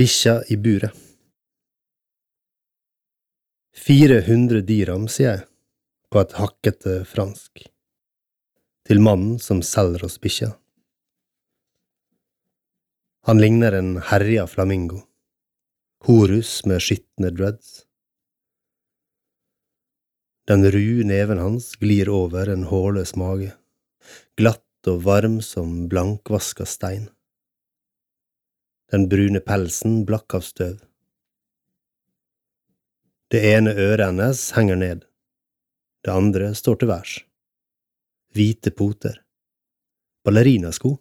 Bikkja i buret. 400 dirham, sier jeg, på et hakkete fransk, til mannen som selger oss bikkja. Han ligner en herja flamingo, horus med skitne dreads. Den rue neven hans glir over en hårløs mage, glatt og varm som blankvaska stein. Den brune pelsen blakk av støv. Det ene øret hennes henger ned, det andre står til værs. Hvite poter. Ballerinasko.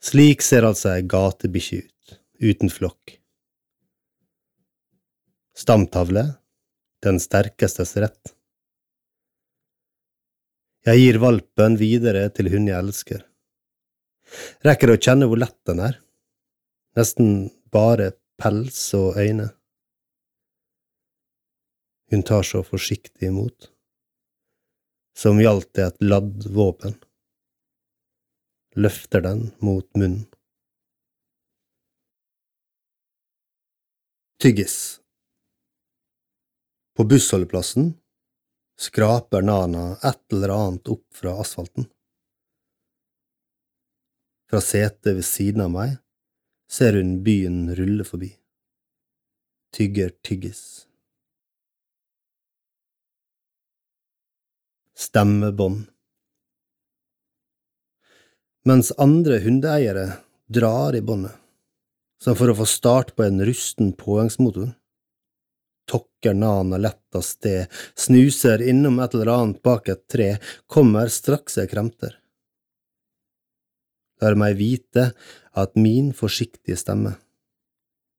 Slik ser altså ei gatebikkje ut, uten flokk. Stamtavle, den sterkestes rett. Jeg gir valpen videre til hun jeg elsker. Rekker å kjenne hvor lett den er? Nesten bare pels og øyne. Hun tar så forsiktig imot, som gjaldt det et ladd våpen. Løfter den mot munnen. Tyggis På bussholdeplassen skraper Nana et eller annet opp fra asfalten. Fra setet ved siden av meg ser hun byen rulle forbi. Tygger tyggis. Stemmebånd. Mens andre hundeeiere drar i båndet, som for å få start på en rusten påhengsmotor, tokker Nana lett av sted, snuser innom et eller annet bak et tre, kommer straks jeg kremter. Lar meg vite at min forsiktige stemme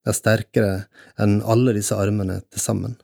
er sterkere enn alle disse armene til sammen.